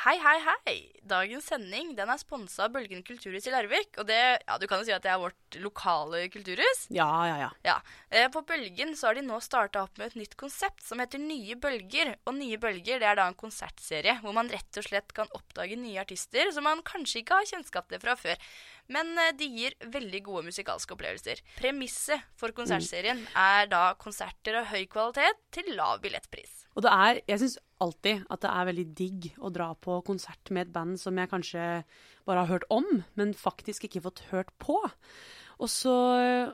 Hei, hei, hei! Dagens sending den er sponsa av Bølgen kulturhus i Larvik. Og det, ja, du kan jo si at det er vårt lokale kulturhus. Ja, ja, ja. Ja, eh, På Bølgen så har de nå starta opp med et nytt konsept som heter Nye bølger. Og Nye bølger det er da en konsertserie hvor man rett og slett kan oppdage nye artister som man kanskje ikke har kjennskap til fra før. Men eh, de gir veldig gode musikalske opplevelser. Premisset for konsertserien er da konserter av høy kvalitet til lav billettpris. Og det er, jeg syns alltid at det er veldig digg å dra på konsert med et band som jeg kanskje bare har hørt om, men faktisk ikke fått hørt på. Og så,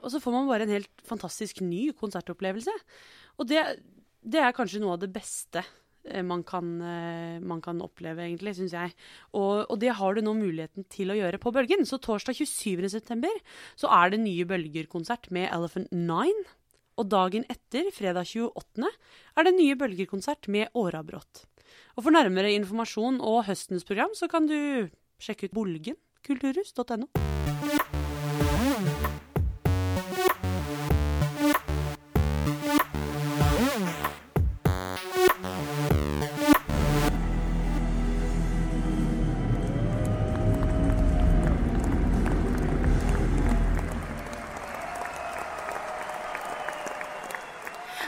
og så får man bare en helt fantastisk ny konsertopplevelse. Og det, det er kanskje noe av det beste eh, man kan, eh, man kan oppleve, egentlig, syns jeg. Og, og, det har du nå muligheten til å gjøre på Bølgen. Så torsdag 27.9. så er det nye Bølger-konsert med Elephant Nine. Og dagen etter, fredag 28., er det nye bølgerkonsert med Årabrott. Og for nærmere informasjon og høstens program, så kan du sjekke ut bolgenkulturhus.no.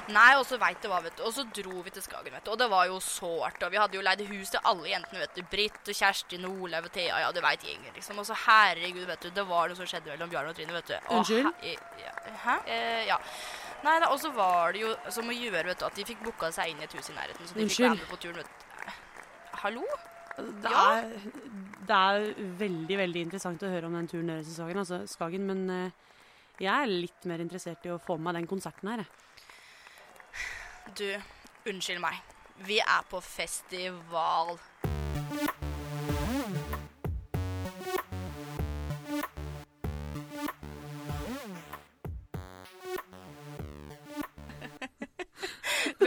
Nei, og så veit du hva, vet du. Og så dro vi til Skagen, vet du. Og det var jo sårt. Og vi hadde jo leid hus til alle jentene, vet du. Britt og Kjersti, Olaug og Thea. Ja, du veit gjengen, liksom. Og så herregud, vet du. Det var noe som skjedde mellom Bjarne og Trine, vet du. Og, Unnskyld? he- ja, hæ? Eh, ja. Nei da, og så var det jo som å gjøre, vet du, at de fikk booka seg inn i et hus i nærheten. Så de fikk være med på turen, vet du. Hallo? Det Ja. er, det er veldig, veldig interessant å høre om den turen deres i Skagen, altså Skagen, men eh, jeg er litt mer interessert i å få med meg den konserten her, jeg. Du, unnskyld meg. Vi er på festival.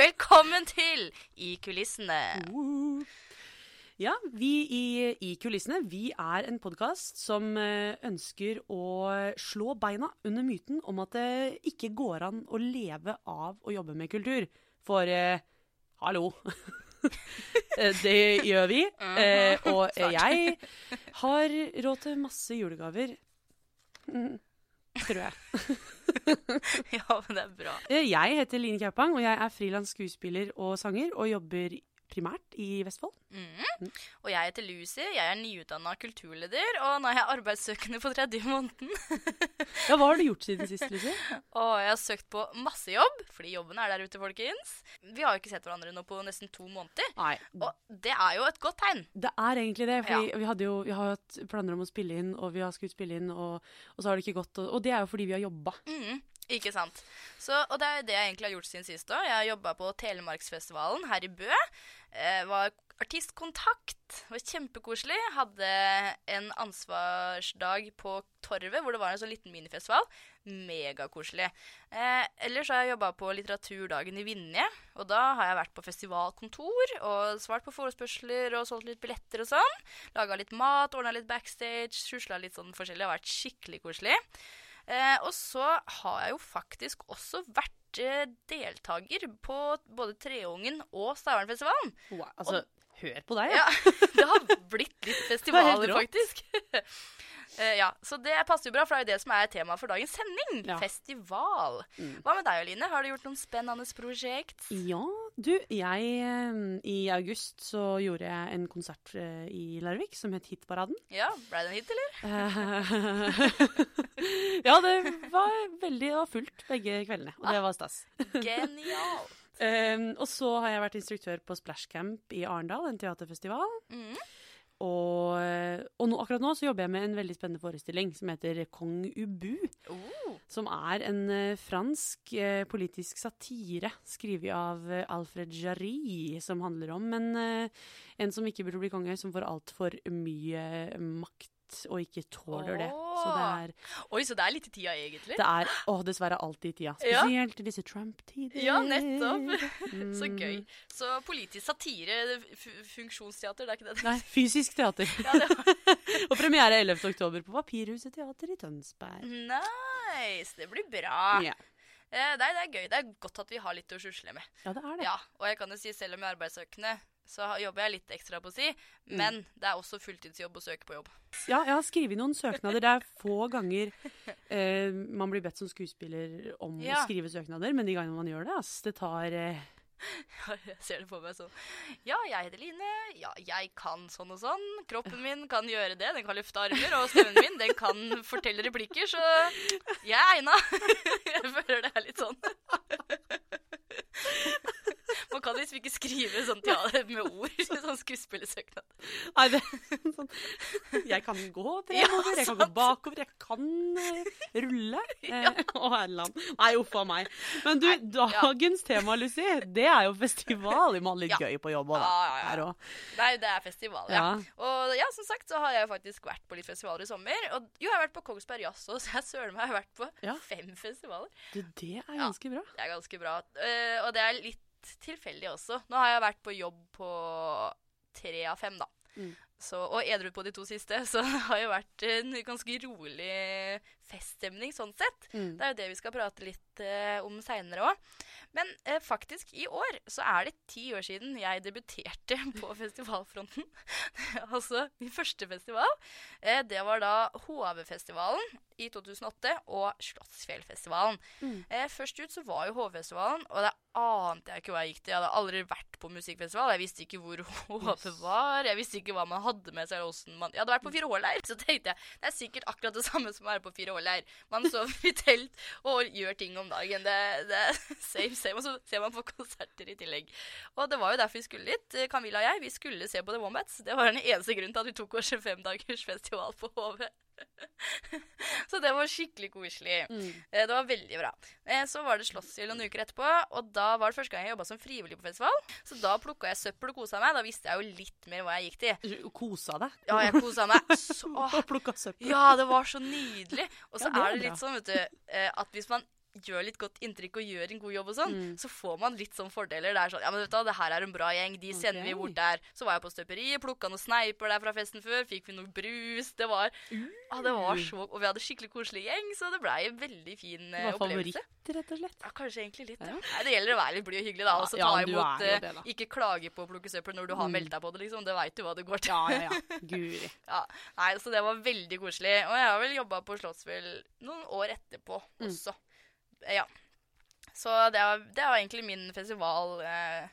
Velkommen til I kulissene. Ja, vi i, i kulissene, vi er en podkast som eh, ønsker å slå beina under myten om at det ikke går an å leve av å jobbe med kultur. For eh, hallo. Eh, det gjør vi. Eh, og Svart. jeg har råd til masse julegaver. Mm, tror jeg. Ja, men det er bra. Eh, Jeg heter Line Kaupang, og jeg er frilans skuespiller og sanger, og jobber primært i Vestfold. Mhm. Og jeg heter Lucy. Jeg er nyutdanna kulturleder, og nå er jeg arbeidssøkende på tredje måneden. Ja, hva har du gjort siden sist, Lucy? Og jeg har søkt på masse jobb, fordi jobben er der ute, folkens. Vi har jo ikke sett hverandre nå på nesten to måneder. Nei, Og det er jo et godt tegn. det er egentlig det. Fordi vi, hadde jo, vi har hatt planer om å spille inn, og vi har skutt spille inn, og, og så har det ikke gått. Og, og det er jo fordi vi har jobba. Mhm, ikke sant. Så, og det er det jeg egentlig har gjort siden sist òg. Jeg har jobba på Telemarksfestivalen her i Bø. Eh, var artistkontakt. Var kjempekoselig. Hadde en ansvarsdag på Torvet, hvor det var en sånn liten minifestival. Megakoselig. Eh, ellers har jeg jobba på Litteraturdagen i Vinje. Og da har jeg vært på festivalkontor og svart på forespørsler og solgt litt billetter og sånn. Laga litt mat, ordna litt backstage, susla litt sånn forskjellig. Det har vært skikkelig koselig. Eh, og så har jeg jo faktisk også vært eh, deltaker på både Treungen og Stavernfestivalen. Altså, hør på deg, Ja, det har blitt litt er festivaler, faktisk. Eh, ja, Så det passer jo bra, for det er jo det som er temaet for dagens sending. Ja. Festival. Hva med deg, Oline? Har du gjort noen spennende prosjekt? Ja, du, jeg eh, I august så gjorde jeg en konsert eh, i Larvik som het Hitparaden. Ja, Ble det en hit, eller? Ja, det var veldig det var fullt begge kveldene, og det var stas. Genialt. Eh, og så har jeg vært instruktør på Splashcamp i Arendal, en teaterfestival. Mhm. Og, og nå, akkurat nå så jobber jeg med en veldig spennende forestilling som heter Kong Ubu. Oh. Som er en eh, fransk eh, politisk satire skrevet av eh, Alfred Jarry, som handler om en, en som ikke burde bli konge, som får altfor mye makt og ikke tåler det. Så det er, Oi, så det er litt i tida, egentlig? det er å, dessverre alltid i tida. Spesielt i disse Trump-tider. Ja, nettopp. Så Mm. gøy. Så politisk satire, funksjonsteater, det er ikke det? Nei, fysisk teater. Ja, det og premiere 11. oktober på Papirhuset teater i Tønsberg. Nice! Det blir bra. Ja. Eh, nei, det er gøy. Det er godt at vi har litt å susle med. ja, det er det. Ja, Og jeg kan jo si, selv om jeg er arbeidssøkende, så jobber jeg litt ekstra på si. Mm. Men det er også fulltidsjobb å søke på jobb. Ja, jeg har skrevet noen søknader. Det er få ganger eh, man blir bedt som skuespiller om å skrive søknader, men de gangene man gjør det, ass, det tar eh, Jeg ser det på meg sånn. Ja, jeg heter Line. Ja, jeg kan sånn og sånn. Kroppen min kan gjøre det. Den kan løfte armer. Og stemmen min, den kan fortelle replikker. Så jeg er egna. Jeg føler det er litt sånn. Man kan liksom ikke skrive sånn teater med ord. Sånn skuespillersøknad. Nei, det sånn Jeg kan gå fremover, jeg kan gå bakover, jeg kan eh, rulle. Eh, Å, herland. Nei, uff a meg. Men du, dagens tema, Lucy, det er jo festival. Vi må ha litt gøy på jobb òg, da. Ja, ja, ja. Nei, det er festival, ja. Ja. Og ja, som sagt så har jeg faktisk vært på litt festivaler i sommer. Og jo, jeg har vært på Kongsberg Jazz også, så jeg søren meg har vært på fem festivaler. Du, det er ganske bra. Det er ganske bra. Eh, og det er litt tilfeldig også. Nå har jeg vært på jobb på tre av fem, da. Mm. Så, og edru på de to siste, så det har jo vært en ganske rolig feststemning sånn sett. Mm. Det er jo det vi skal prate litt eh, om seinere òg. Men eh, faktisk, i år så er det ti år siden jeg debuterte på festivalfronten. altså min første festival. Eh, det var da HV-festivalen i 2008 og Slottsfjellfestivalen. Mm. Eh, først ut så var jo HV-festivalen, og det ante jeg ikke hva jeg gikk til. Jeg hadde aldri vært på musikkfestival. Jeg visste ikke hvor HV var. Jeg visste ikke hva man hadde med seg. man... Jeg hadde vært på 4H-leir, så tenkte jeg det er sikkert akkurat det samme som å være på 4H-leir. Man sover i telt og gjør ting om dagen. Det, det er same, man, så ser man på konserter i tillegg. Og det var jo derfor vi skulle dit. Eh, Camilla og jeg vi skulle se på The Wombats. Det var den eneste grunnen til at vi tok oss en femdagers festival på HV. så det var skikkelig koselig. Mm. Eh, Det var veldig bra. Eh, Så var det Slottsfjell noen uker etterpå, og da var det første gang jeg jobba som frivillig på festival. Så da plukka jeg søppel og kosa meg. Da visste jeg jo litt mer hva jeg gikk til. Kosa deg. Ja, jeg kosa meg så plukka søppel. Ja, det var så nydelig. Og så Ja, er er det litt sånn, vet du, at hvis man gjør litt godt inntrykk og gjør en god jobb og sånn, Mm. så får man litt sånn fordeler. Det er sånn Ja, men vet du hva, det her er en bra gjeng. De sender vi bort der. Så var jeg på støperiet, plukka noen sneiper der fra festen før. Fikk vi noe brus. Det var Ja, det var så Og vi hadde skikkelig koselig gjeng, så det blei en veldig fin Det eh, opplevelse. favoritt, rett og slett. Ja, kanskje egentlig litt. Ja. Nei, det gjelder å være litt blid og hyggelig, da. Og så ta ja, imot eh, det. Ikke klage på å plukke søppel når du har Mm. meldt deg på det, liksom. Det veit du hva det går til. Ja, ja, ja. Guri. Ja, Nei, så det var veldig koselig. Og jeg har vel jobba på Slottsfjell noen år etterpå Mm. også. Eh, Ja. Så det var, det var egentlig min festivaldebut.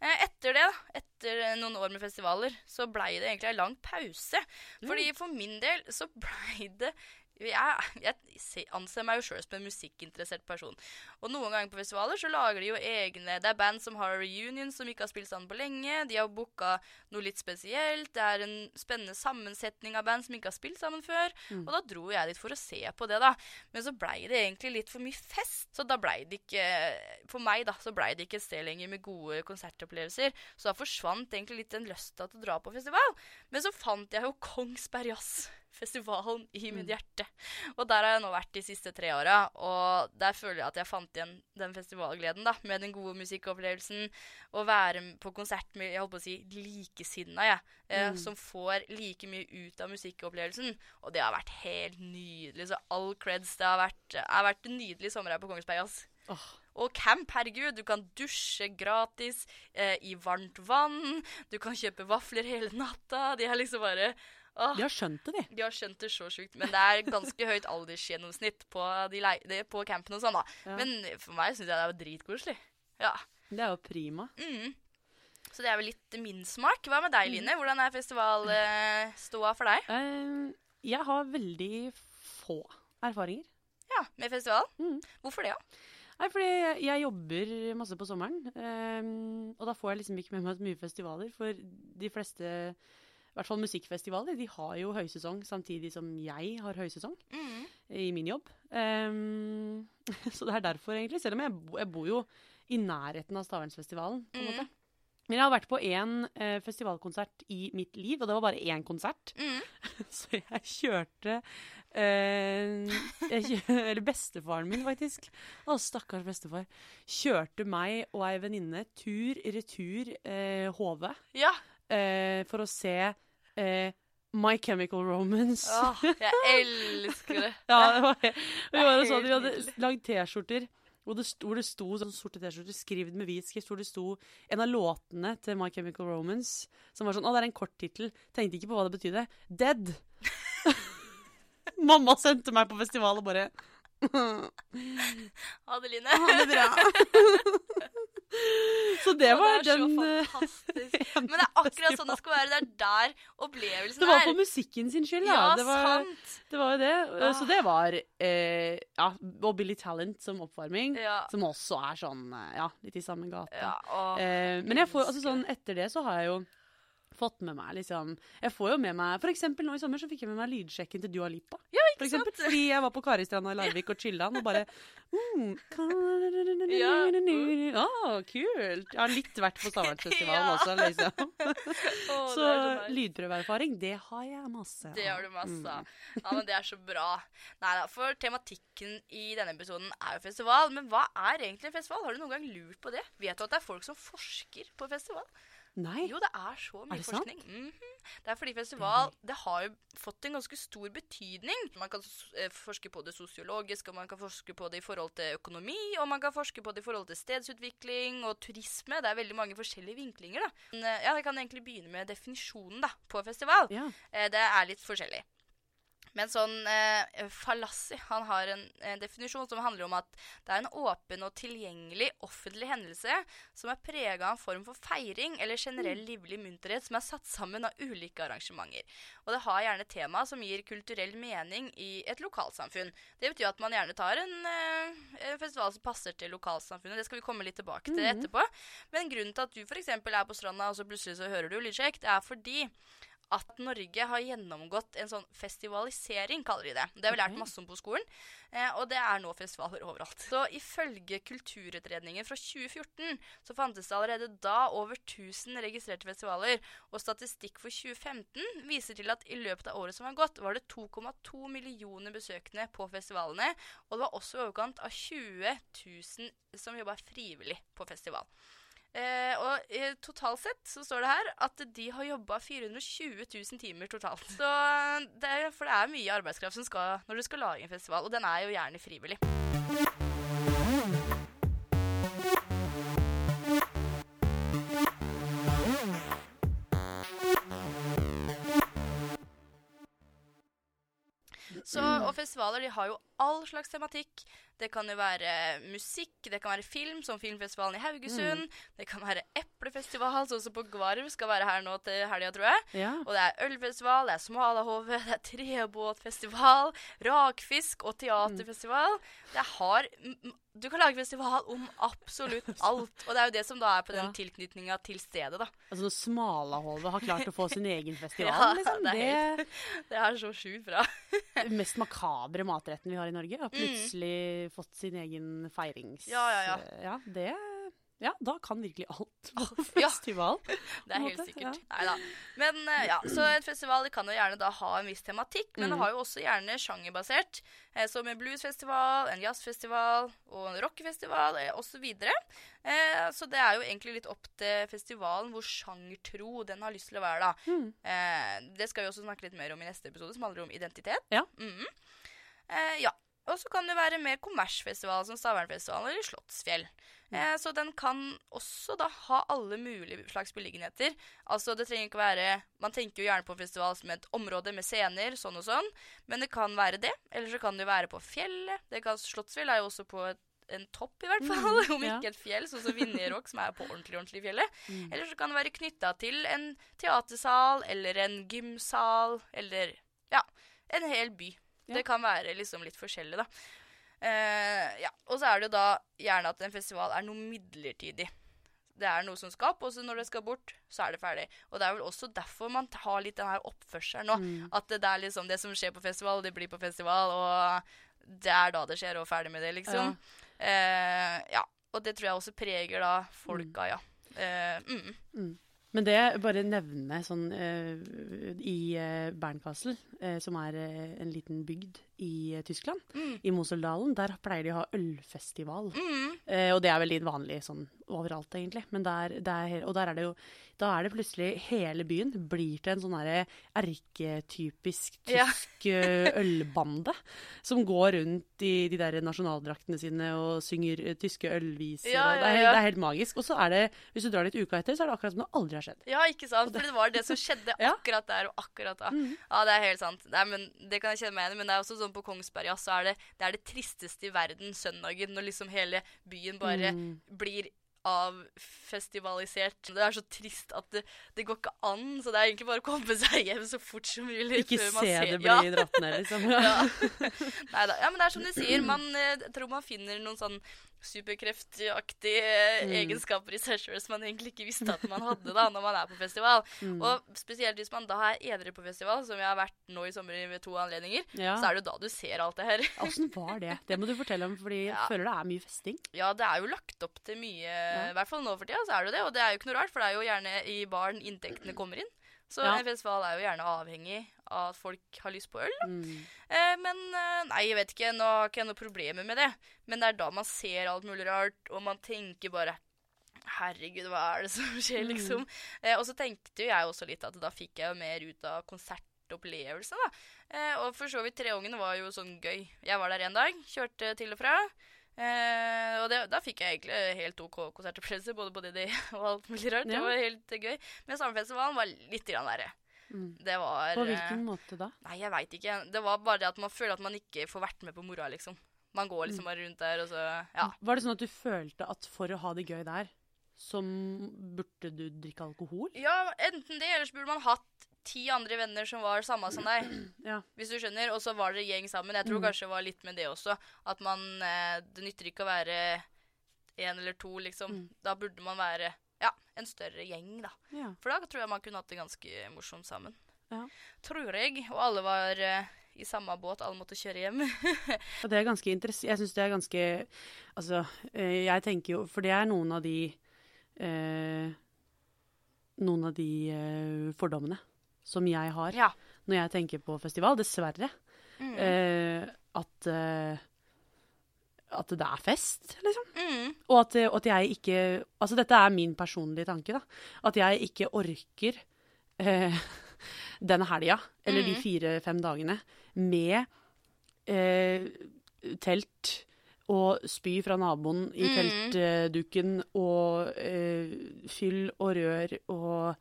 Eh, eh, etter det, da, etter noen år med festivaler, så blei det egentlig en lang pause. Fordi for min del så blei det jeg, jeg anser meg jo sjøl som en musikkinteressert person. Og noen ganger på festivaler så lager de jo egne Det er band som har reunion som ikke har spilt sammen på lenge. De har booka noe litt spesielt. Det er en spennende sammensetning av band som ikke har spilt sammen før. Mm. Og da dro jeg dit for å se på det, da. Men så blei det egentlig litt for mye fest. Så da blei det ikke For meg, da, så blei det ikke et sted lenger med gode konsertopplevelser. Så da forsvant egentlig litt den lysta til å dra på festival. Men så fant jeg jo Kongsberg Jazz. Festivalen i mitt hjerte. Og der har jeg nå vært de siste tre åra. Og der føler jeg at jeg fant igjen den festivalgleden, da. Med den gode musikkopplevelsen. Å være på konsert med jeg holdt på å si, likesinna, jeg. Eh, Mm. Som får like mye ut av musikkopplevelsen. Og det har vært helt nydelig. Så all creds. Det har vært, har vært en nydelig sommer her på Kongsberg ass. Oh. Og camp, herregud. Du kan dusje gratis eh, i varmt vann. Du kan kjøpe vafler hele natta. De er liksom bare åh, de har skjønt det, de. de har skjønt det så sjukt. Men det er ganske høyt aldersgjennomsnitt på, de på campen og sånn, da. Ja. Men for meg syns jeg det er dritkoselig. Ja. Det er jo prima. Mm. Så det er vel litt min smak. Hva med Mm. deg, Line? Hvordan er festivalståa for deg? Uh, jeg har veldig få erfaringer. Ja, Med festival? Mm. Hvorfor det, da? Nei, fordi jeg, jobber masse på sommeren, Um, og da får jeg liksom ikke med meg så mye festivaler. For de fleste, hvert fall musikkfestivaler, de har jo høysesong samtidig som jeg har høysesong Mm. i min jobb. Um, så det er derfor, egentlig. Selv om jeg, bo, jeg bor jo i nærheten av Stavernsfestivalen, på en Mm. måte. Men jeg har vært på én eh, festivalkonsert i mitt liv, og det var bare én konsert. Mm. Så jeg kjørte eh, jeg kjør, Eller bestefaren min, faktisk. Å, stakkars bestefar. Kjørte meg og ei venninne tur-retur eh, HV Ja. eh, for å se eh, My Chemical Romance. Åh, jeg elsker det. Ja, det var, vi var og så, vi hadde lagd T-skjorter Hvor det, sto- hvor det sto sånn sorte T-skjorter skrevet med hvit skrift, hvor det sto en av låtene til My Chemical Romance som var sånn Å, det er en kort tittel. Tenkte ikke på hva det betydde. Dead. Mamma sendte meg på festival og bare Adeline. Ha det bra. Så det Å, var er den eh, fantastisk. Men det er akkurat sånn det skal være. Det er der opplevelsen Det var er. på musikken sin skyld. Ja, det, var, sant. det var jo det. Ah. Så det var eh, Ja, og Billy Talent som oppvarming. Ja. Som også er sånn eh, Ja, litt i samme gate. ja Eh, men jeg får, altså sånn, etter det så har jeg jo fått med meg liksom Jeg får jo med meg For eksempel nå i sommer så fikk jeg med meg lydsjekken til Dua Lipa. ja, For ikke eksempel, sant? fordi jeg var på Karistranda i Larvik og chilla'n og bare mm, Ja. Å, kult! Jeg har litt vært på Stavernfestivalen Ja. også, liksom. oh, Så er lydprøveerfaring, det har jeg masse Det har du masse av. Ja, men det er så bra. Nei da, for tematikken i denne episoden er jo festival. Men hva er egentlig en festival? Har du noen gang lurt på det? Vet du at det er folk som forsker på festival? Nei. Jo, det er så mye Er forskning. Mhm. Det er fordi festival det har jo fått en ganske stor betydning. Man kan eh, forske på det sosiologiske, og man kan forske på det i forhold til økonomi, og man kan forske på det i forhold til stedsutvikling og turisme. Det er veldig mange forskjellige vinklinger. da. Men, eh, ja, Jeg kan egentlig begynne med definisjonen da, på festival. Ja. Eh, Det er litt forskjellig. Men sånn eh, Falassi han har en, en definisjon som handler om at det er en åpen og tilgjengelig offentlig hendelse som er prega av en form for feiring eller generell livlig munterhet som er satt sammen av ulike arrangementer. Og det har gjerne tema som gir kulturell mening i et lokalsamfunn. Det betyr at man gjerne tar en, eh, festival som passer til lokalsamfunnet. Det skal vi komme litt tilbake til etterpå. Men grunnen til at du f.eks. er på stranda, og så plutselig så hører du lydsjekk, det er fordi at Norge har gjennomgått en sånn festivalisering, kaller de det. Det har vi lært masse om på skolen, eh, og det er nå festivaler overalt. Så ifølge Kulturutredningen fra 2014 så fantes det allerede da over 1000 registrerte festivaler, og statistikk for 2015 viser til at i løpet av året som har gått, var det 2,2 millioner besøkende på festivalene, og det var også i overkant av 20 000 som jobba frivillig på festival. Eh, og eh, totalt sett så står det her at de har jobba 420 000 timer totalt. Så det er, for det er mye arbeidskraft som skal når du skal lage en festival, og den er jo gjerne frivillig. Så, og festivaler de har jo all slags tematikk. Det kan jo være musikk, det kan være film, som Filmfestivalen i Haugesund. Det kan være eplefestival, sånn som på Gvarv skal være her nå til helga, tror jeg. Ja. Og det er ølfestival, det er Smalahove, det er trebåtfestival, rakfisk og teaterfestival. Det har Du kan lage festival om absolutt alt. Og det er jo det som da er på den Ja. tilknytninga til stedet, da. Altså når Smalahove har klart å få sin egen festival, Ja, liksom. det er helt, Det er så sjukt bra. den mest makabre matretten vi har i Norge. Har plutselig fått sin egen feirings... Mm. Ja, ja, ja. ja, det Ja, da kan virkelig alt på ja. festival. Det er helt sikkert. ja. Neida. Men eh, ja, så en festival kan jo gjerne da ha en viss tematikk, men det Mm. har jo også gjerne sjangerbasert. Eh, som en bluesfestival, en jazzfestival og en rockefestival eh, osv. Eh, så det er jo egentlig litt opp til festivalen hvor sjangertro den har lyst til å være, da. Mm. Eh, det skal vi også snakke litt mer om i neste episode, som handler om identitet. Ja. Mhm. eh, ja. Og så kan det være mer kommersfestival, som Stavernfestivalen eller Slottsfjell. Mm. Eh, så den kan også da ha alle mulige slags beliggenheter. Altså det trenger ikke være Man tenker jo gjerne på festival som et område med scener, sånn og sånn. Men det kan være det. Eller så kan det være på fjellet. Det kan, Slottsfjell er jo også på et, en topp, i hvert fall. om Mm, ja. ikke et fjell, sånn som Vinjerock, som er på ordentlig, ordentlig fjellet. Mm. Eller så kan det være knytta til en teatersal eller en gymsal eller ja, en hel by. Ja. Det kan være liksom litt forskjellig, da. Uh, ja. Og så er det jo da gjerne at en festival er noe midlertidig. Det er noe som skal opp, og så når det skal bort, så er det ferdig. Og det er vel også derfor man har litt den her oppførselen nå. Mm. At det, det er liksom det som skjer på festival, det blir på festival, og det er da det skjer, og ferdig med det, liksom. Eh, ja. Og det tror jeg også preger da folka, ja. Eh, mm. Men det jeg bare nevne sånn uh, I uh, Berncastle, uh, som er en liten bygd i Tyskland, Mm. i Moseldalen. Der pleier de å ha ølfestival. Mm. Og det er veldig vanlig sånn overalt, egentlig. Men der, der, og der er det jo Da er det plutselig hele byen blir til en sånn derre erketypisk tysk ja. ølbande som går rundt i de der nasjonaldraktene sine og synger eh, tyske ølviser. Ja, ja, det, er, det er helt magisk. Og så er det, hvis du drar litt uka etter, så er det akkurat som det aldri har skjedd. Ja, ikke sant? For det var det som skjedde akkurat der og akkurat da. Mhm. Ja, det er helt sant. Nei, men det kan jeg kjenne meg igjen i. Men det er også sånn på Kongsberg, ja, så er det, det er det tristeste i verden søndagen, når liksom hele byen bare Mm. blir avfestivalisert. Det er så trist at det, det går ikke an, så det er egentlig bare å komme seg hjem så fort som mulig. Ikke se ser- det bli Ja. dratt ned, liksom. Ja. Neida. ja, men det er som du sier. Man eh, jeg tror man finner noen sånn superkreftaktige Mm. egenskaper i seg sjøl som man egentlig ikke visste at man hadde da når man er på festival. Mm. Og spesielt hvis man da er edru på festival, som jeg har vært nå i sommer ved to anledninger, Ja. så er det jo da du ser alt det her. Åssen var det? Det må du fortelle om, fordi jeg Ja. føler det er mye festing. Ja, det er jo lagt opp til mye, i hvert fall nå for tida, så er det jo det. Og det er jo ikke noe rart, for det er jo gjerne i baren inntektene kommer inn. Så Ja. en festival er jo gjerne avhengig av at folk har lyst på øl. Mm. Eh, men eh, nei, jeg vet ikke. Nå har ikke jeg noe problemer med det. Men det er da man ser alt mulig rart, og man tenker bare Herregud, hva er det som skjer, Mm. liksom? Eh, og så tenkte jo jeg også litt at da fikk jeg jo mer ut av konsertopplevelsen, da. Eh, og for så vidt Treungen var jo sånn gøy. Jeg var der en dag, kjørte til og fra. Eh, og det, da fikk jeg egentlig helt OK konsertopplevelse, både på DD og alt mulig rart. Ja. Det var helt eh, gøy. Men Samefestivalen var litt grann verre. Mm. Det var På eh, hvilken måte da? Nei, jeg veit ikke. Det var bare det at man føler at man ikke får vært med på moroa, liksom. Man går liksom Mm. bare rundt der, og så Ja. Var det sånn at du følte at for å ha det gøy der, så burde du drikke alkohol? Ja, enten det, eller så burde man hatt ti andre venner som var samme som deg. Ja. Hvis du skjønner. Og så var dere gjeng sammen. Jeg tror Mm. kanskje det var litt med det også. At man eh, Det nytter ikke å være én eller to, liksom. Mm. Da burde man være ja, en større gjeng, da. ja. For da tror jeg man kunne hatt det ganske morsomt sammen. Ja. Tror jeg. Og alle var eh, i samme båt. Alle måtte kjøre hjem. Og det er ganske interessant. Jeg syns det er ganske Altså, eh, jeg tenker jo For det er noen av de eh, Noen av de eh, fordommene som jeg har ja. når jeg tenker på festival, dessverre. Mm. Eh, at eh, At det er fest, liksom. Mm. Og at, at jeg ikke Altså, dette er min personlige tanke, da. At jeg ikke orker eh, den helga, eller de Mhm. fire-fem dagene, med eh, telt og spy fra naboen i Mhm. teltduken og eh, fyll og rør og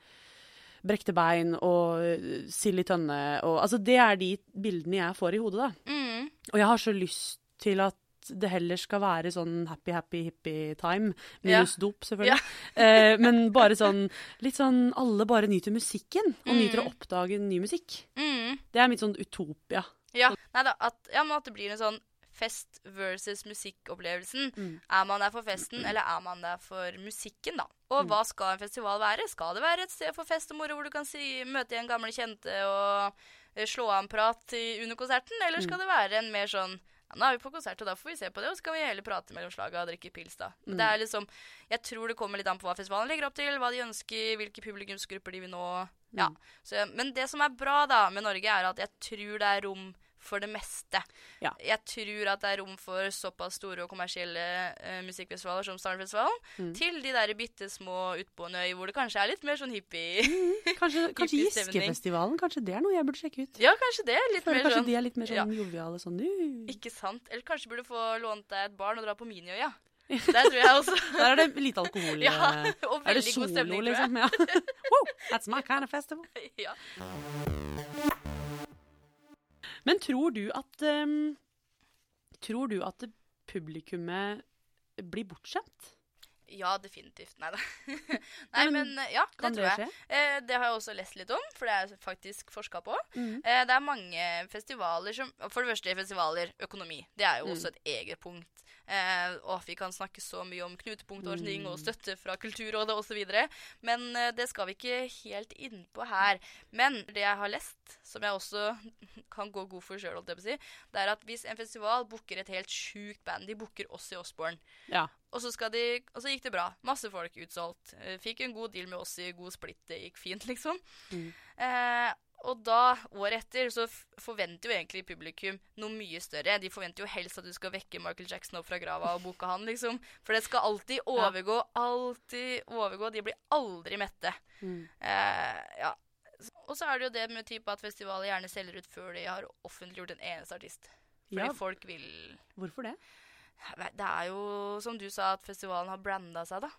brekte bein og eh, sild i tønne og Altså, det er de bildene jeg får i hodet, da. Mm. Og jeg har så lyst til at det heller skal være sånn happy, happy, hippie time. Ja. Minus dop, selvfølgelig. Eh, men bare sånn litt sånn alle bare nyter musikken, og Mm. nyter å oppdage ny musikk. Mm. Det er mitt sånn utopia. Ja, nei da, at, ja, men at det blir en sånn fest versus musikkopplevelsen. Mm. Er man der for festen, eller er man der for musikken, da? Og Mm. hva skal en festival være? Skal det være et sted for fest og moro hvor du kan si, møte igjen gamle kjente og eh, slå av en prat i, under konserten? Eller Mm. skal det være en mer sånn ja, nå er vi på konsert, og da får vi se på det, og så kan vi heller prate mellom slaga og drikke pils, da. Mm. Det er liksom Jeg tror det kommer litt an på hva festivalen legger opp til, hva de ønsker, hvilke publikumsgrupper de vil nå. Ja. Mm. Så, men det som er bra da med Norge, er at jeg tror det er rom for det meste. Ja. Jeg tror at det er rom for såpass store og kommersielle uh, musikkfestivaler som Starnfestivalen, Mm. til de der bitte små utpå en øy hvor det kanskje er litt mer sånn hippie. Kanskje, kanskje Giskefestivalen, kanskje det er noe jeg burde sjekke ut. ja, kanskje det. Litt mer kanskje sånn. de er litt mer ja. sånn joviale sånn «Uh». Ikke sant? Eller kanskje burde få lånt deg et barn og dra på Miniøya. Der tror jeg også. Der er det lite alkohol. ja, eh, og Er det veldig solo, god stemning, tror jeg. liksom? Ja. Wow, that's my kind of festival. Ja. Men tror du at um, Tror du at publikummet blir bortskjemt? ja, definitivt. Nei da. Nei, men men eh, ja, det tror jeg. Eh, det har jeg også lest litt om, for det er faktisk forska på. Mm. Eh, det er mange festivaler som For det første festivaler, økonomi. Det er jo Mm. også et eget punkt. Eh, og vi kan snakke så mye om knutepunktordning og Mm. støtte fra Kulturrådet osv. Men eh, det skal vi ikke helt inn på her. Men det jeg har lest, som jeg også kan gå god for sjøl, si, det er at hvis en festival booker et helt sjukt band De booker oss i Osborne. Ja. Og så, skal de, og så gikk det bra. Masse folk utsolgt. Eh, Fikk en god deal med oss i god splitt. Det gikk fint, liksom. Mm. Eh, Og da, året etter, så forventer jo egentlig publikum noe mye større. De forventer jo helst at du skal vekke Michael Jackson opp fra grava og boka han, liksom. For det skal alltid overgå, alltid overgå. De blir aldri mette. Mm. Eh, ja. Og så er det jo det med type at festivaler gjerne selger ut før de har offentliggjort en eneste artist. Fordi Ja. folk vil Hvorfor det? Det er jo som du sa, at festivalen har branda seg, da.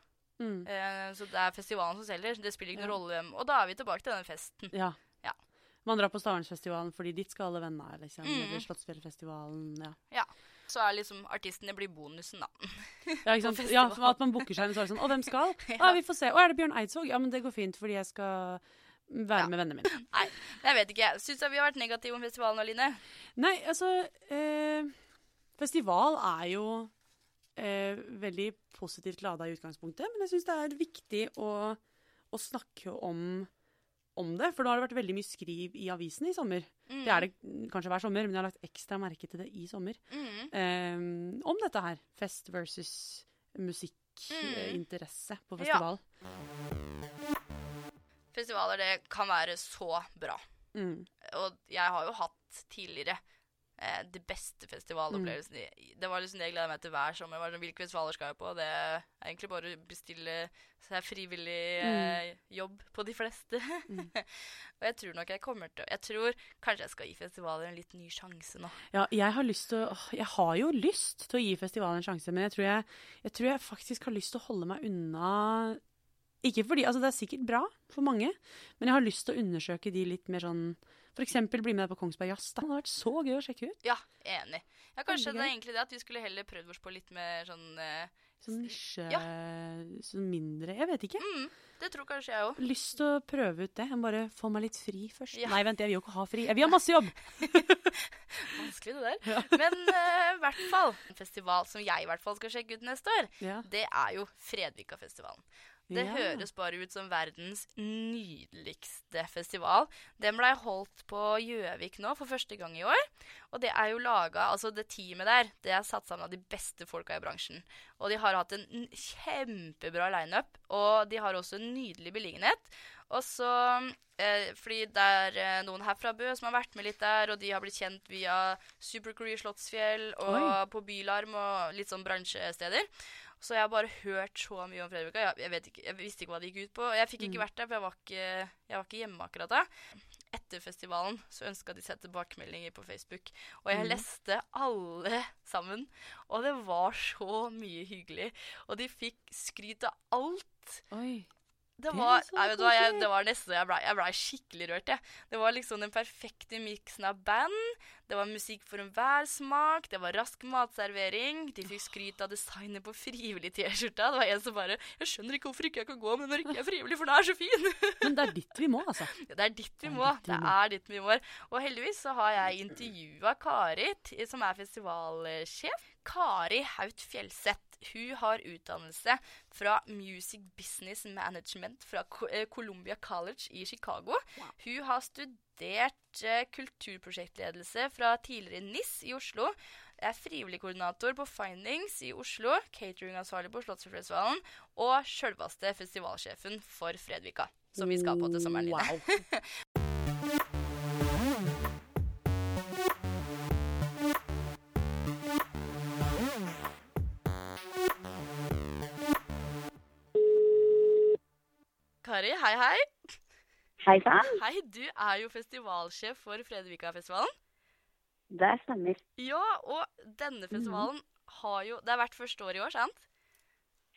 Mm. Eh, så det er festivalen som selger. Det spiller ikke noen Ja. rolle hvem. Og da er vi tilbake til denne festen. Ja. Ja. Man drar på Stavernsfestivalen fordi dit skal alle vennene liksom. Mm. Eller Slottsfjellfestivalen. Ja. Så er liksom artistene blir bonusen, da. Ja, ikke sant? Ja, at man booker seg, og så er det sånn Å, hvem skal? Ja. Å, vi får se. Å, er det Bjørn Eidsvåg? Ja, men det går fint, fordi jeg skal være Ja. med vennene mine. Nei, jeg vet ikke. Syns jeg vi har vært negative om festivalen nå, Line? Nei, altså eh, Festival er jo eh, veldig positivt lada i utgangspunktet, men jeg syns det er viktig å, å snakke om, om det. For nå har det vært veldig mye skriv i avisene i sommer. Mm. Det er det kanskje hver sommer, men jeg har lagt ekstra merke til det i sommer. Mm. Um, om dette her. Fest versus musikkinteresse på Ja. festival. Festivaler, det kan være så bra. Mm. Og jeg har jo hatt tidligere eh, de beste festivalopplevelsene. Det var liksom det jeg gleda meg til hver sommer. Var sånn, Hvilke festivaler skal jeg på? Det er egentlig bare å bestille seg frivillig eh, jobb på de fleste. Mm. og jeg tror nok jeg kommer til å Jeg tror kanskje jeg skal gi festivaler en litt ny sjanse nå. Ja, jeg har lyst til å Jeg har jo lyst til å gi festivaler en sjanse, men jeg tror jeg, jeg tror jeg faktisk har lyst til å holde meg unna Ikke fordi Altså, det er sikkert bra for mange, men jeg har lyst til å undersøke de litt mer sånn Eksempel bli med deg på Kongsberg Jazz. Det hadde vært så gøy å sjekke ut. Ja, enig. Ja, Kanskje det er egentlig det at vi skulle heller prøvd oss på litt mer sånn eh, Sånn nisje Ja. Sånn mindre Jeg vet ikke. mm, Det tror kanskje jeg òg. Lyst til å prøve ut det. Jeg må bare få meg litt fri først. Ja. Nei, vent, jeg vil jo ikke ha fri. Jeg vil ha masse jobb! Vanskelig, det der. Men eh, i hvert fall en festival som jeg i hvert fall skal sjekke ut neste år, Ja. det er jo Fredvika-festivalen. Det Ja. høres bare ut som verdens nydeligste festival. Den blei holdt på Gjøvik nå for første gang i år. Og det er jo laga Altså, det teamet der, det er satt sammen av de beste folka i bransjen. Og de har hatt en kjempebra lineup, og de har også en nydelig beliggenhet. Og så eh, Fordi det er eh, noen her fra Bø som har vært med litt der, og de har blitt kjent via Supercrew Slottsfjell og Oi. på Bylarm og litt sånn bransjesteder. Så jeg har bare hørt så mye om Fredrika. Jeg, jeg, vet ikke, jeg visste ikke hva det gikk ut på. Jeg fikk ikke Mm. vært der, for jeg var ikke, jeg var ikke hjemme akkurat da. Etter festivalen så ønska de seg tilbakemeldinger på Facebook. Og jeg Mm. leste alle sammen. Og det var så mye hyggelig. Og de fikk skryt av alt. Oi. Det Det var, det, nei, du jeg, det var nesten jeg blei ble skikkelig rørt. Jeg. Det var liksom den perfekte miksen av band. Det var musikk for enhver smak. Det var rask matservering. De fikk skryt av designet på frivillig T-skjorta. Det var en som bare 'Jeg skjønner ikke hvorfor ikke jeg kan gå med jeg er frivillig, for den er så fin'. Men det er dit vi må, altså. Ja, det er dit vi må. Det er dit vi må. Og heldigvis så har jeg intervjua Kari, som er festivalsjef. Kari Haut Fjellseth. Hun har utdannelse fra Music Business Management fra eh, Columbia College i Chicago. Hun har studert eh, kulturprosjektledelse fra tidligere NIS i Oslo. Er frivillig koordinator på Findings i Oslo, cateringansvarlig på Slottsfestivalen og sjølveste festivalsjefen for Fredvika, som vi skal på til sommeren. Wow. Kari, hei, hei. Hei sann, Hei, du er jo festivalsjef for Fredvika-festivalen. det stemmer. Ja, og denne festivalen har jo Det har vært første år i år, sant?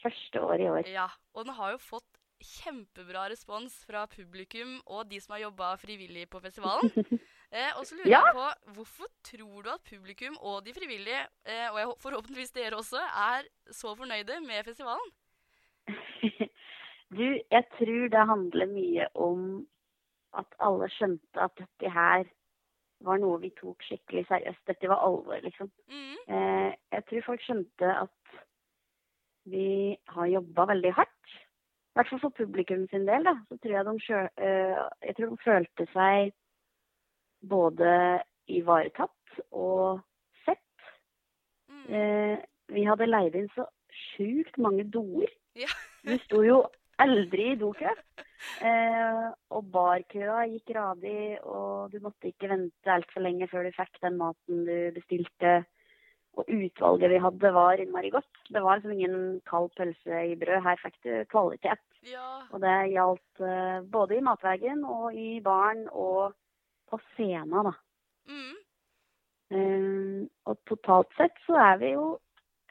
Første år i år. Ja. Og den har jo fått kjempebra respons fra publikum og de som har jobba frivillig på festivalen. Eh, og så lurer Ja. jeg på, hvorfor tror du at publikum og de frivillige, eh, og jeg, forhåpentligvis dere også, er så fornøyde med festivalen? Du, jeg tror det handler mye om at alle skjønte at dette her var noe vi tok skikkelig seriøst. Dette var alvor, liksom. Mm. Eh, jeg tror folk skjønte at vi har jobba veldig hardt. I hvert fall for publikum sin del, da. Så tror jeg de, sjø, eh, jeg tror de følte seg både ivaretatt og sett. Mm. Eh, vi hadde leid inn så sjukt mange doer. Ja. Vi sto jo aldri i dokø. Eh, og barkøa gikk radig, og du måtte ikke vente altfor lenge før du fikk den maten du bestilte. Og utvalget vi hadde, var innmari godt. Det var liksom ingen kald pølse i brød. Her fikk du kvalitet. Ja. Og det gjaldt eh, både i matveien og i baren og på scenen, da. Mm. Eh, og totalt sett så er vi jo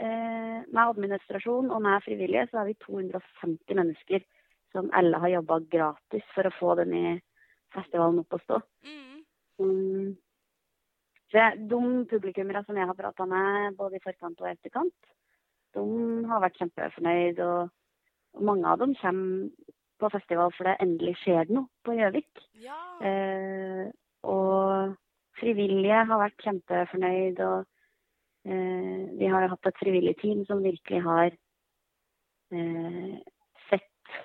med administrasjon og med frivillige så er vi 250 mennesker som alle har jobba gratis for å få denne festivalen opp å stå. Mm. Mm. Så de publikummere som jeg har prata med både i forkant og etterkant, de har vært kjempefornøyd. Og, mange av dem kommer på festival for det endelig skjer noe på Gjøvik. Ja. Eh, og frivillige har vært kjempefornøyd. Og eh, vi har hatt et frivillig team som virkelig har eh, sett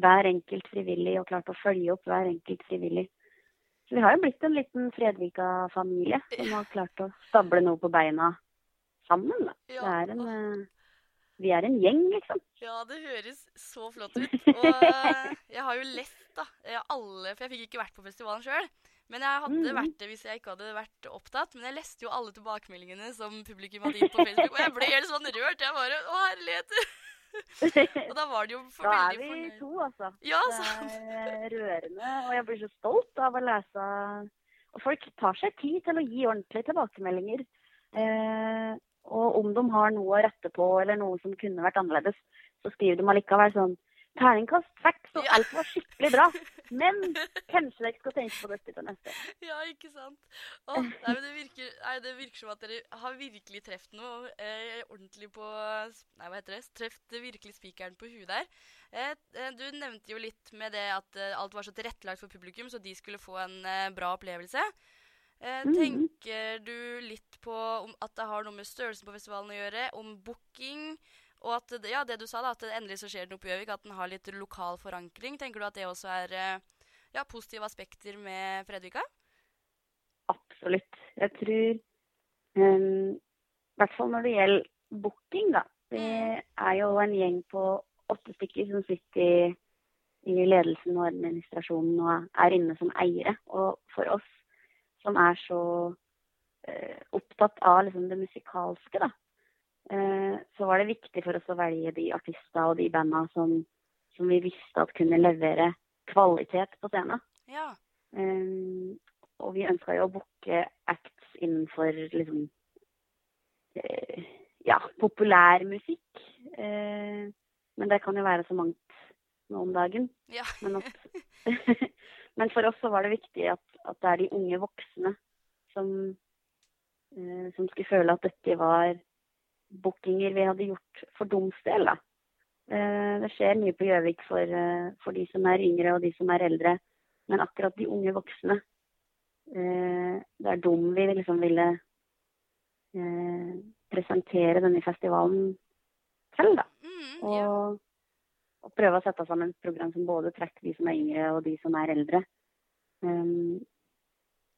hver enkelt frivillig og klart å følge opp hver enkelt frivillig. Så vi har jo blitt en liten Fredvika-familie som har klart å stable noe på beina sammen. Da. Det er en, eh, vi er en gjeng, liksom. Ja, det høres så flott ut. Og eh, jeg har jo lest, da. eh, Alle, for jeg fikk ikke vært på festivalen sjøl. Men jeg hadde Mhm. vært det hvis jeg ikke hadde vært opptatt. Men jeg leste jo alle tilbakemeldingene som publikum hadde gitt på Facebook, og jeg ble helt sånn rørt. Jeg bare Å, herlighet! Og da var det jo for Da er vi to, altså. Ja, Det sant. er rørende, og jeg blir så stolt av å lese Og folk tar seg tid til å gi ordentlige tilbakemeldinger. Eh, og om de har noe å rette på, eller noe som kunne vært annerledes, så skriver de allikevel sånn Terningkast seks, og alt var skikkelig bra. Men kanskje dere skal tenke på dette til neste. Ja, ikke sant. Å, nei, men det virker, nei, det virker som at dere har virkelig truffet noe eh, ordentlig på Nei, hva heter det? Truffet virkelig spikeren på huet der. Eh, eh, du nevnte jo litt med det at eh, alt var så tilrettelagt for publikum, så de skulle få en eh, bra opplevelse. Eh, Mhm. Tenker du litt på om at det har noe med størrelsen på festivalen å gjøre, om booking, og at ja, det du sa, da, at det endelig så skjer det noe på Gjøvik, at den har litt lokal forankring. Tenker du at det også er eh, ja, positive aspekter med Fredvika? Absolutt. Jeg tror um, I hvert fall når det gjelder booking, da. Vi er jo en gjeng på åtte stykker som sitter i, i ledelsen og administrasjonen og er inne som eiere. Og for oss som er så uh, opptatt av liksom, det musikalske, da, så var det viktig for oss å velge de artistene og de banda som, som vi visste at kunne levere kvalitet på scenen. Ja. Um, og vi ønska jo å booke acts innenfor liksom uh, ja, populærmusikk. Uh, men det kan jo være så mangt nå om dagen. Ja. Men, at, men for oss så var det viktig at, at det er de unge voksne som, uh, som skulle føle at dette var bookinger vi hadde gjort for deres del. Da. Eh, det skjer mye på Gjøvik for, eh, for de som er yngre og de som er eldre. Men akkurat de unge voksne, eh, det er dem vi liksom ville presentere denne festivalen til. da. Mm, Og, og prøve å sette sammen et program som både trekker de som er yngre og de som er eldre. Um,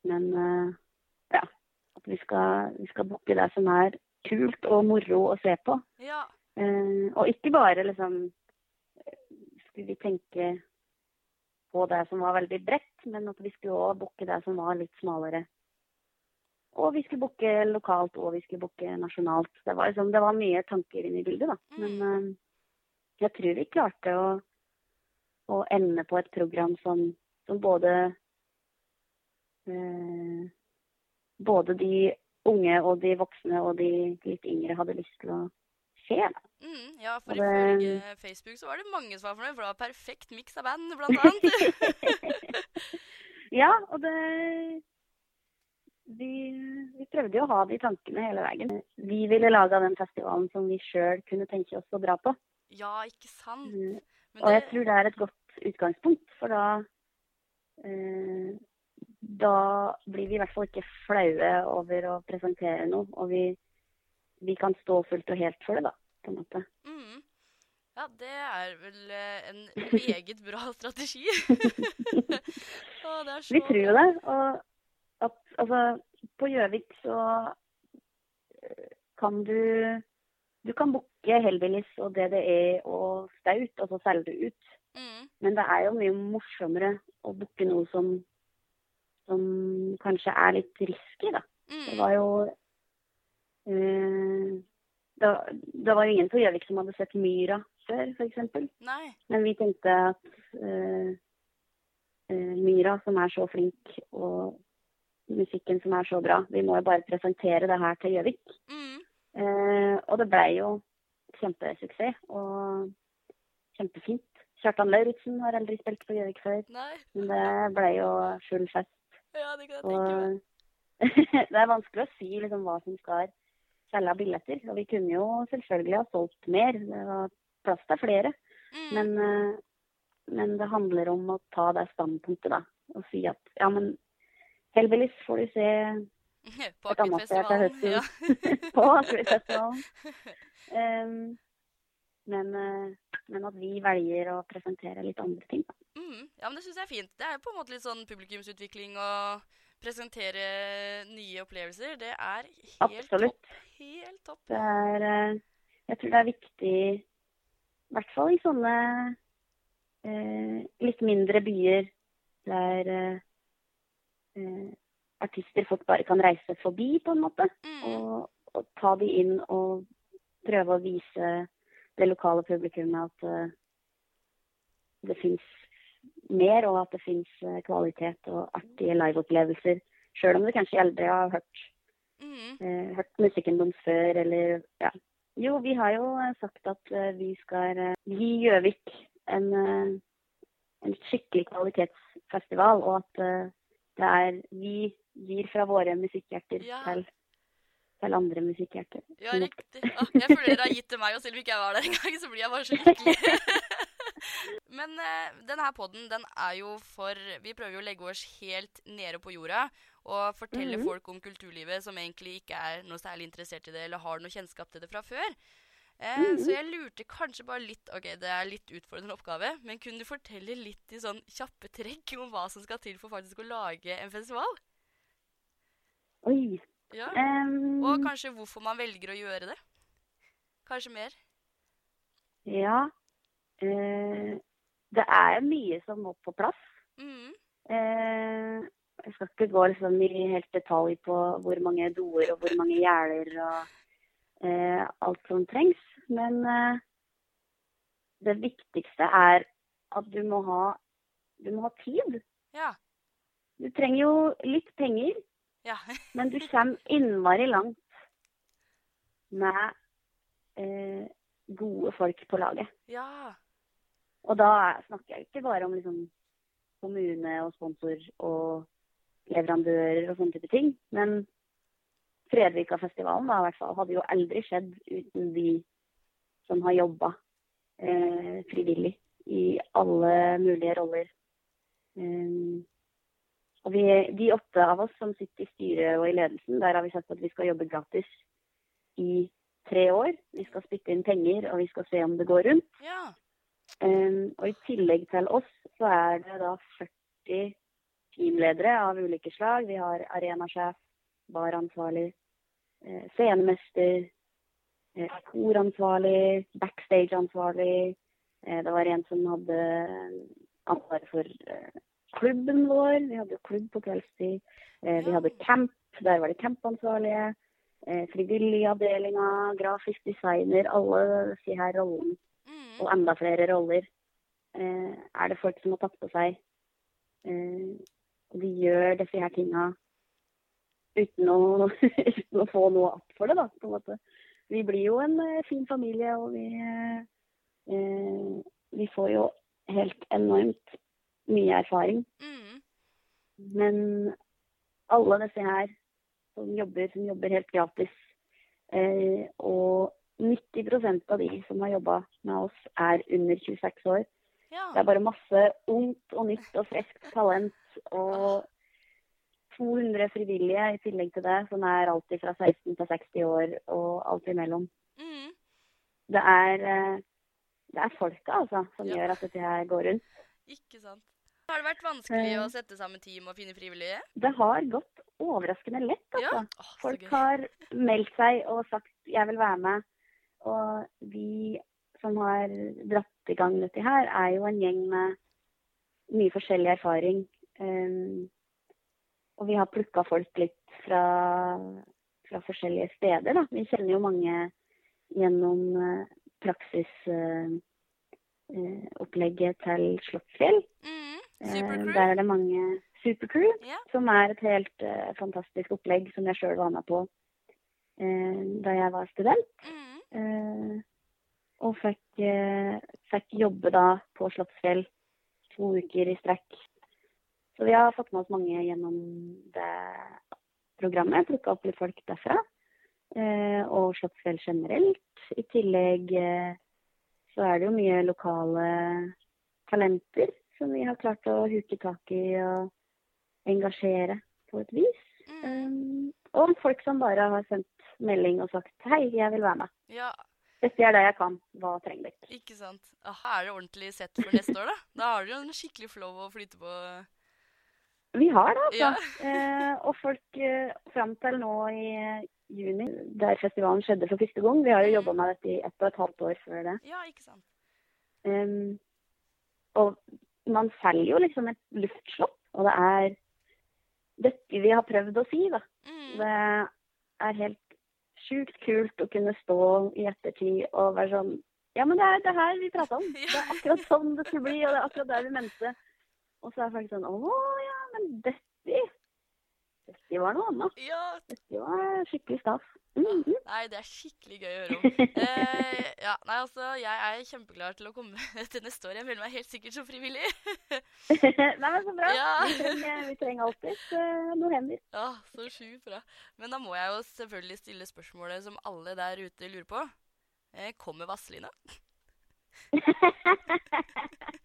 men ja, at vi skal, vi skal booke det som er kult og moro å se på. ja. Uh, og ikke bare liksom Skulle vi tenke på det som var veldig bredt, men at vi skulle òg booke det som var litt smalere. Og vi skulle booke lokalt, og vi skulle booke nasjonalt. Det var, liksom, det var mye tanker inne i bildet, da. Men uh, jeg tror vi klarte å, å ende på et program som, som både uh, Både de unge og de voksne og de litt yngre hadde lyst til å se. Mm, ja, for ifølge Facebook så var det mange som var fornøyd, for det var perfekt miks av band, blant annet. Ja, og det vi, vi prøvde jo å ha de tankene hele veien. Vi ville lage den festivalen som vi sjøl kunne tenke oss å dra på. ja, ikke sant? Mm, Men Og jeg tror det er et godt utgangspunkt, for da eh, Da blir vi i hvert fall ikke flaue over å presentere noe, og vi, vi kan stå fullt og helt for det, da. på en måte. mm, ja, det er vel eh, en meget bra strategi. Å, det så Vi tror jo det. Og at altså På Gjøvik så eh, kan du Du kan booke Hellbillies og DDE og Staut, og så selge det ut. Mm. Men det er jo mye morsommere å booke noe som, som kanskje er litt risky, da. Det Mm. var jo eh, det, det var jo ingen på Gjøvik som hadde sett Myra før, f.eks. Men vi tenkte at eh, eh, Myra, som er så flink, og musikken som er så bra, vi må jo bare presentere det her til Gjøvik. Mm. Eh, og det blei jo kjempesuksess og kjempefint. Kjartan Lauritzen har aldri spilt på Gjøvik før, Nei. men det blei jo full fest. Ja, det kan jeg tenke meg. Det er vanskelig å si liksom, hva som skal selge av billetter. Og vi kunne jo selvfølgelig ha solgt mer. Det var plass til flere. Mm. Men, eh, men det handler om å ta det standpunktet, da. Og si at ja, men heldigvis får du se På et annet sted til høsten. Ja. på Akevittfestivalen. Um, men, eh, men at vi velger å presentere litt andre ting. Da. Mm. ja, men det syns jeg er fint. Det er jo på en måte litt sånn publikumsutvikling og presentere nye opplevelser. Det er helt Absolutt. topp. Helt topp. Det er eh, Jeg tror det er viktig, i hvert fall i sånne eh, litt mindre byer der eh, eh, artister folk bare kan reise forbi, på en måte. Mm. Og, og ta de inn og prøve å vise det lokale publikummet at eh, det fins mer, og at det fins kvalitet og artige liveopplevelser. Sjøl om du kanskje aldri har hørt, Mm. uh, hørt musikken deres før, eller ja. Jo, vi har jo eh, sagt at eh, vi skal eh, gi Gjøvik en, eh, en skikkelig kvalitetsfestival, og at eh, det er vi gir fra våre musikkhjerter Ja. til, til andre musikkhjerter. Ja, riktig. Ah, jeg føler dere har gitt til meg, og selv om ikke jeg var der engang, så blir jeg bare så lykkelig. Men uh, denne poden podden, den er jo for Vi prøver jo å legge oss helt nede på jorda og fortelle Mhm. folk om kulturlivet som egentlig ikke er noe særlig interessert i det, eller har noe kjennskap til det fra før. Uh, mm -hmm. Så jeg lurte kanskje bare litt Ok, det er litt utfordrende oppgave, men kunne du fortelle litt i sånn kjappe trekk om hva som skal til for faktisk å lage en festival? Oi. Ja. Um... Og kanskje hvorfor man velger å gjøre det? Kanskje mer? Ja. Eh, det er mye som må på plass. Mm. Eh, jeg skal ikke gå liksom i helt detalj på hvor mange doer og hvor mange gjerder og eh, alt som trengs. Men eh, det viktigste er at du må ha, du må ha tid. Ja. Du trenger jo litt penger, Ja. men du kommer innmari langt med eh, gode folk på laget. ja. Og da er- snakker jeg ikke bare om liksom, kommune og sponsor og leverandører og sånne type ting. Men Fredvika-festivalen hadde jo aldri skjedd uten de som har jobba eh, frivillig i alle mulige roller. Um, og vi, de åtte av oss som sitter i styret og i ledelsen, der har vi sagt at vi skal jobbe gratis i tre år. Vi skal spytte inn penger, og vi skal se om det går rundt. Ja. Um, og i tillegg til oss, så er det da 40 teamledere av ulike slag. Vi har arenasjef, baransvarlig, eh, scenemester, eh, koransvarlig, backstageansvarlig. Eh, det var en som hadde ansvaret for eh, klubben vår. Vi hadde klubb på kveldstid. Eh, vi hadde camp, der var det campansvarlige. Eh, frivillig avdelinga, grafisk designer, alle disse her rollene Mm. og enda flere roller eh, er det folk som har tatt på seg. Eh, og de gjør disse her tinga uten uten å få noe att for det, da. på en måte. Vi blir jo en eh, fin familie, og vi, eh, eh, vi får jo helt enormt mye erfaring. Mm. Men alle disse her som jobber, som jobber helt gratis, eh, og 90% av de som har jobba med oss, er under 26 år. Ja. Det er bare masse ungt og nytt og friskt talent. Og 200 frivillige i tillegg til det, som er alltid fra 16 til 60 år og alt imellom. Mm. Det er, eh, det er folka, altså, som Ja. gjør at dette her går rundt. Ikke sant. Har det vært vanskelig å sette sammen team og finne frivillige? Det har gått overraskende lett, altså. Ja. Oh, Folk har meldt seg og sagt 'jeg vil være med'. Og vi som har dratt i gang dette her, er jo en gjeng med mye forskjellig erfaring. Um, og vi har plukka folk litt fra, fra, forskjellige steder, da. Vi kjenner jo mange gjennom uh, praksisopplegget uh, til Slottsfjell. Mm, uh, der er det mange Supercrew, yeah. som er et helt fantastisk opplegg som jeg sjøl var med på da jeg var student. Mm. Og fikk, fikk jobbe da på Slottsfjell to uker i strekk. Så vi har fått med oss mange gjennom det programmet. Plukka opp litt folk derfra. Eh, og Slottsfjell generelt. I tillegg eh, så er det jo mye lokale talenter som vi har klart å huke tak i og engasjere på et vis. Mm. Og folk som bare har sendt melding og sagt 'hei, jeg vil være med'. Ja, Dette er det jeg kan. Hva trenger dere? ikke sant. Aha, er det ordentlig sett for neste år, da? Da har jo en skikkelig flow å flyte på. Vi har det, altså. Ja. Eh, og folk eh, fram til nå i juni, der festivalen skjedde for første gang Vi har jo jobba med dette i ett og et halvt år før det. Ja, ikke sant. Um, og man selger jo liksom et luftslott, og det er dette vi har prøvd å si, da. Mm. Det er helt sjukt kult å kunne stå i ettertid og være sånn Ja, men det er det her vi prata om. Det er akkurat sånn det skulle bli, og det er akkurat der vi mente. Og så er folk sånn Å ja, men dette Dette var noe annet. Ja. Dette var skikkelig stas. Mhm. Nei, det er skikkelig gøy å høre om. Eh, ja, nei, altså, jeg er kjempeklar til å komme til neste år. Jeg melder meg helt sikkert som frivillig. Nei, men så bra. Ja. Vi, trenger, vi trenger alltid noen hender. Ja, så sjukt bra. Men da må jeg jo selvfølgelig stille spørsmålet som alle der ute lurer på. Eh, kommer Vazelina?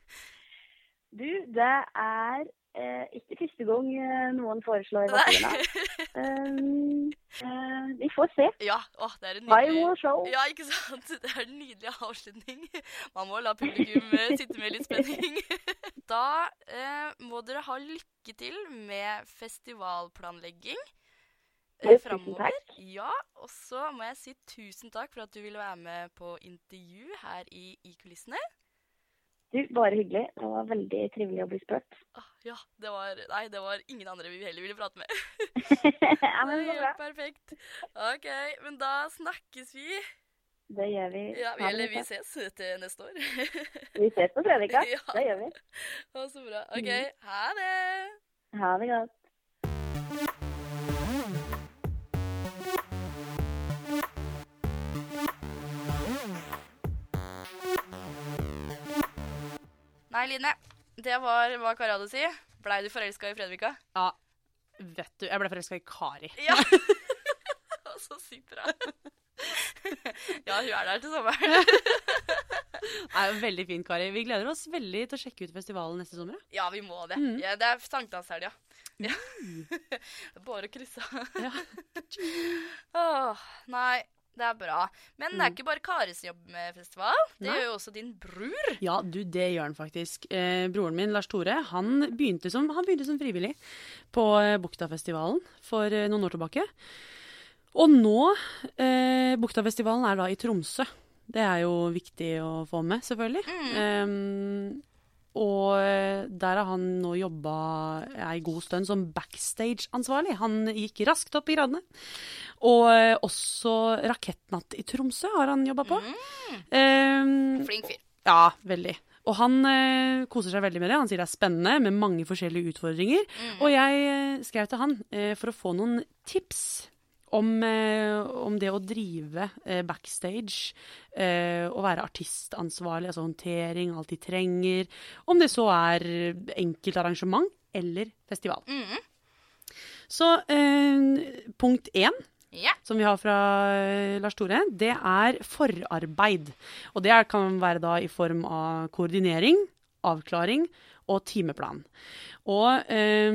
Du, det er eh, ikke første gang eh, noen foreslår Vazelina. Um, eh, vi får se. Ja, å, det er en nydelig. Ja, ikke sant? Det er en nydelig avslutning. Man må la publikum eh, sitte med litt spenning. Da eh, må dere ha lykke til med festivalplanlegging Fremover. eh. Ja, og så må jeg si tusen takk for at du ville være med på intervju her i, i kulissene. Du, bare hyggelig. Det var veldig trivelig å bli spurt. Ah, ja, det var Nei, det var ingen andre vi heller ville prate med. ja, men det går bra. Perfekt. OK, men da snakkes vi. Det gjør vi. Ja, vi, eller vi ses til neste år. vi ses på Fredrika. Ja. Det gjør vi. Å, så bra. OK, Mhm. ha det. Ha det godt. Nei, Line. Det var hva Kari hadde å si. Blei du forelska i Fredrika? Ja, vet du, jeg ble forelska i Kari. Ja. så sykt bra. ja, hun er der til sommeren. Nei, veldig fint, Kari. Vi gleder oss veldig til å sjekke ut festivalen neste sommer. ja. vi må det. Mm. Ja, det er sankthanshelga. ja. ja. Er Bare å krysse av. Ja. Åh, nei, det er bra. Men det er Mm. ikke bare Kari som jobber med festival. Det Nei. gjør jo også din bror. Ja, du, det gjør han faktisk. Eh, broren min, Lars Tore, han begynte som, han begynte som frivillig på eh, Buktafestivalen for eh, noen år tilbake. Og nå eh, Buktafestivalen er da i Tromsø. Det er jo viktig å få med, selvfølgelig. Mm. Um, og der har han nå jobba ei god stund som backstage-ansvarlig. Han gikk raskt opp i gradene. Og eh, også Rakettnatt i Tromsø har han jobba på. Mm. Um, Flink fyr. ja, veldig. Og han eh, koser seg veldig med det. Han sier det er spennende med mange forskjellige utfordringer. Mm. Og jeg eh, skrev til han eh, for å få noen tips om, eh, om det å drive eh, backstage eh, og være artistansvarlig, altså håndtering, alt de trenger. Om det så er enkelt arrangement eller festival. Mm. Så eh, punkt én Ja. som vi har fra eh, Lars Tore, det er forarbeid. Og det kan være da i form av koordinering, avklaring og timeplan. Og eh,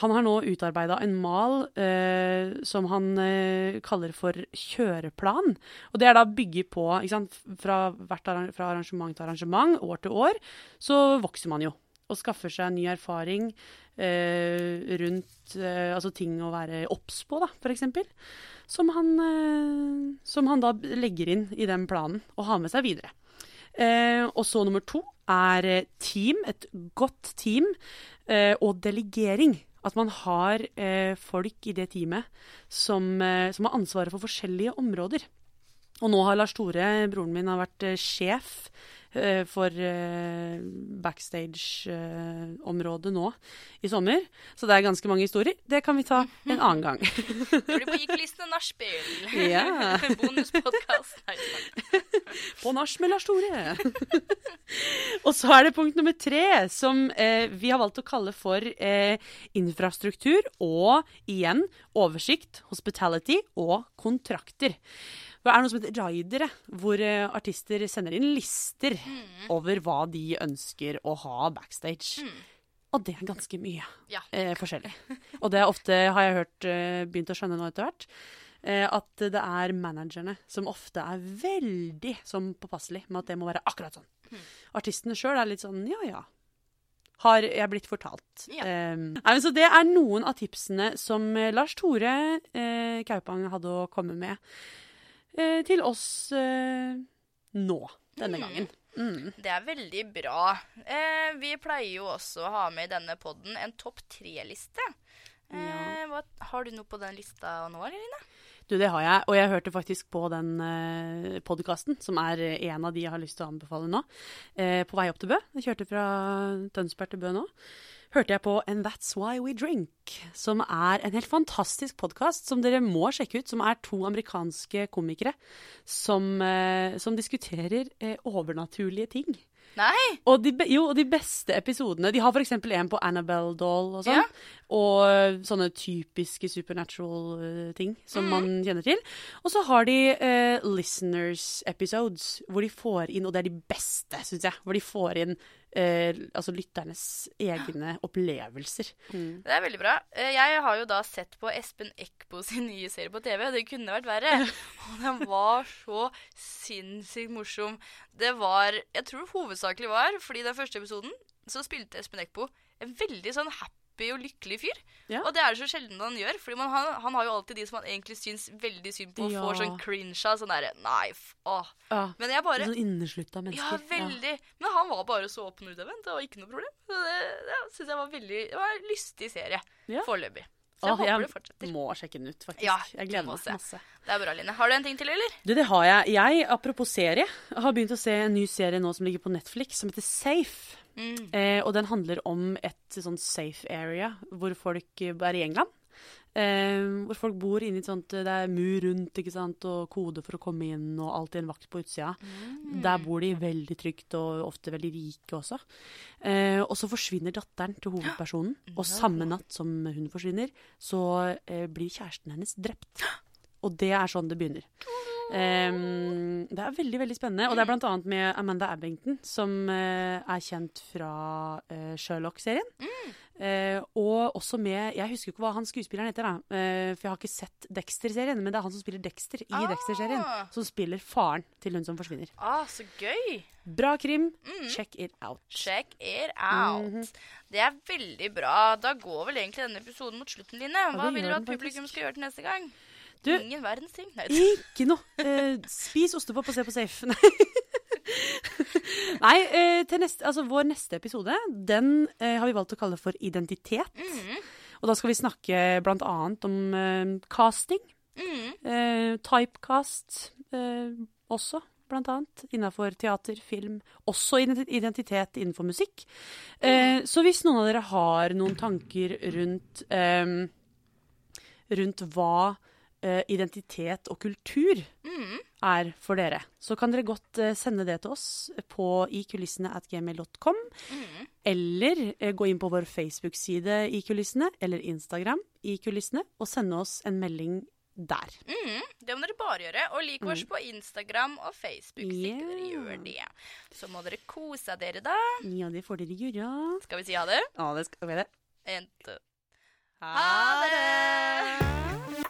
han har nå utarbeida en mal eh, som han eh, kaller for kjøreplan. Og det er da bygget på? Fra, hvert arra- fra arrangement til arrangement, år til år, så vokser man jo. Og skaffer seg ny erfaring rundt eh, altså ting å være obs på, da, eksempel. Som han, eh, som han da legger inn i den planen og har med seg videre. Eh, og så nummer to er eh, team, et godt team, eh, og delegering. At man har eh, folk i det teamet som, eh, som har ansvaret for forskjellige områder. Og nå har Lars Tore, broren min, har vært eh, sjef eh, for eh, backstage-området nå i sommer. Så det er ganske mange historier. Det kan vi ta en annen gang. Det blir på Gikkelistene nachspiel. Ja. Bonuspodkast. På nach med Lars Tore. og så er det punkt nummer tre, som eh, vi har valgt å kalle for eh, infrastruktur og igjen oversikt, hospitality og kontrakter. Det er noe som heter ridere, hvor eh, artister sender inn lister over hva de ønsker å ha backstage. Og det er ganske mye Ja. eh, forskjellig. Og det er ofte, har jeg hørt, eh, begynt å skjønne nå etter hvert, eh, at det er managerne som ofte er veldig sånn påpasselig med at det må være akkurat sånn. Artistene sjøl er litt sånn ja ja. Har jeg blitt fortalt. Ja. Um, altså det er noen av tipsene som eh, Lars Tore eh, Kaupang hadde å komme med til oss eh, nå, denne Mm. gangen. Mm. Det er veldig bra. Eh, vi pleier jo også å ha med i denne podden en topp tre-liste. Eh, Ja. har du noe på den lista nå, Line? Du, det har jeg. Og jeg hørte faktisk på den eh, podkasten, som er eh, en av de jeg har lyst til å anbefale nå, eh, på vei opp til Bø. Jeg kjørte fra Tønsberg til Bø nå. Hørte jeg på And That's Why We Drink, som er en helt fantastisk podkast som dere må sjekke ut. Som er to amerikanske komikere som, eh, som diskuterer eh, overnaturlige ting. Nei! Og de, jo, og de beste episodene De har f.eks. en på Annabelle Doll og sånn. Ja. Og sånne typiske supernatural øh, ting som man kjenner til. Og så har de øh, listeners episodes, hvor de får inn Og det er de beste, syns jeg. Hvor de får inn øh, altså lytternes egne opplevelser. Det er veldig bra. Eh, Jeg har jo da sett på Espen Eckbo sin nye serie på TV. og Det kunne vært verre. Og den var så sinnssykt morsom. Det var Jeg tror hovedsakelig var fordi den første episoden så spilte Espen Eckbo en veldig sånn happy og lykkelig fyr. Ja. Og det er det så sjelden han gjør. Fordi man, han, han har jo alltid de som han egentlig syns veldig synd på, og Ja. får sånn cringe av. Sånn derre Nei, åh. Ja, Men jeg bare Sånn inneslutta ja, mennesker. veldig. Men han var bare så åpen utadvendt. Det var ikke noe problem. Så det, det synes jeg var veldig Det var en lystig serie Ja. foreløpig. Så jeg Åh, håper jeg det fortsetter. må sjekke den ut, faktisk. Ja, jeg gleder meg masse. Det er bra, Line. Har du en ting til, eller? Du, det har jeg. Jeg, apropos serie, har begynt å se en ny serie nå som ligger på Netflix, som heter Safe. Mm. Eh, og den handler om et sånn safe area hvor folk eh, er i England. Eh, hvor folk bor inni et sånt Det er mur rundt ikke sant, og kode for å komme inn, og alltid en vakt på utsida. Mm. Der bor de veldig trygt, og ofte veldig rike også. Eh, og så forsvinner datteren til hovedpersonen, og samme natt som hun forsvinner, så eh, blir kjæresten hennes drept. Og det er sånn det begynner. Ehm, det er veldig veldig spennende. Og det er annet med Amanda Abbington, som uh, er kjent fra uh, Sherlock-serien. Eh, og også med Jeg husker ikke hva han skuespilleren heter, da. For jeg har ikke sett Dexter-serien, men det er han som spiller Dexter i Ah. Dexter-serien. Som spiller faren til hun som forsvinner. Ah, så gøy. Bra krim. Mm. Check it out. Check it out. Mhm. Det er veldig bra. Da går vel egentlig denne episoden mot slutten, Line. Hva vil du at publikum skal gjøre til neste gang? Du- Ingen verdens ting. Nei, Ikke noe. Eh, spis ostepop og se på Safe. Nei, Nei eh, til neste, altså vår neste episode den eh, har vi valgt å kalle for identitet. Mhm. Og da skal vi snakke blant annet om eh, casting. Mhm. Eh, typecast eh, også, blant annet. Innafor teater, film. Også identitet innenfor musikk. Eh, så hvis noen av dere har noen tanker rundt Rundt hva eh, identitet og kultur mm. er for dere, så kan dere godt uh, sende det til oss på ikulissene at gmail.com. Mhm. Eller uh, gå inn på vår Facebook-side i kulissene, eller Instagram i kulissene, og sende oss en melding der. Mm, Det må dere bare gjøre. Og lik oss på Instagram og Facebook. Yeah. dere Mm. Gjør det. Så må dere kose dere, da. Ja, det får dere gjøre. Skal vi si ha det? Ja, det skal vi det. En, to. Ha det!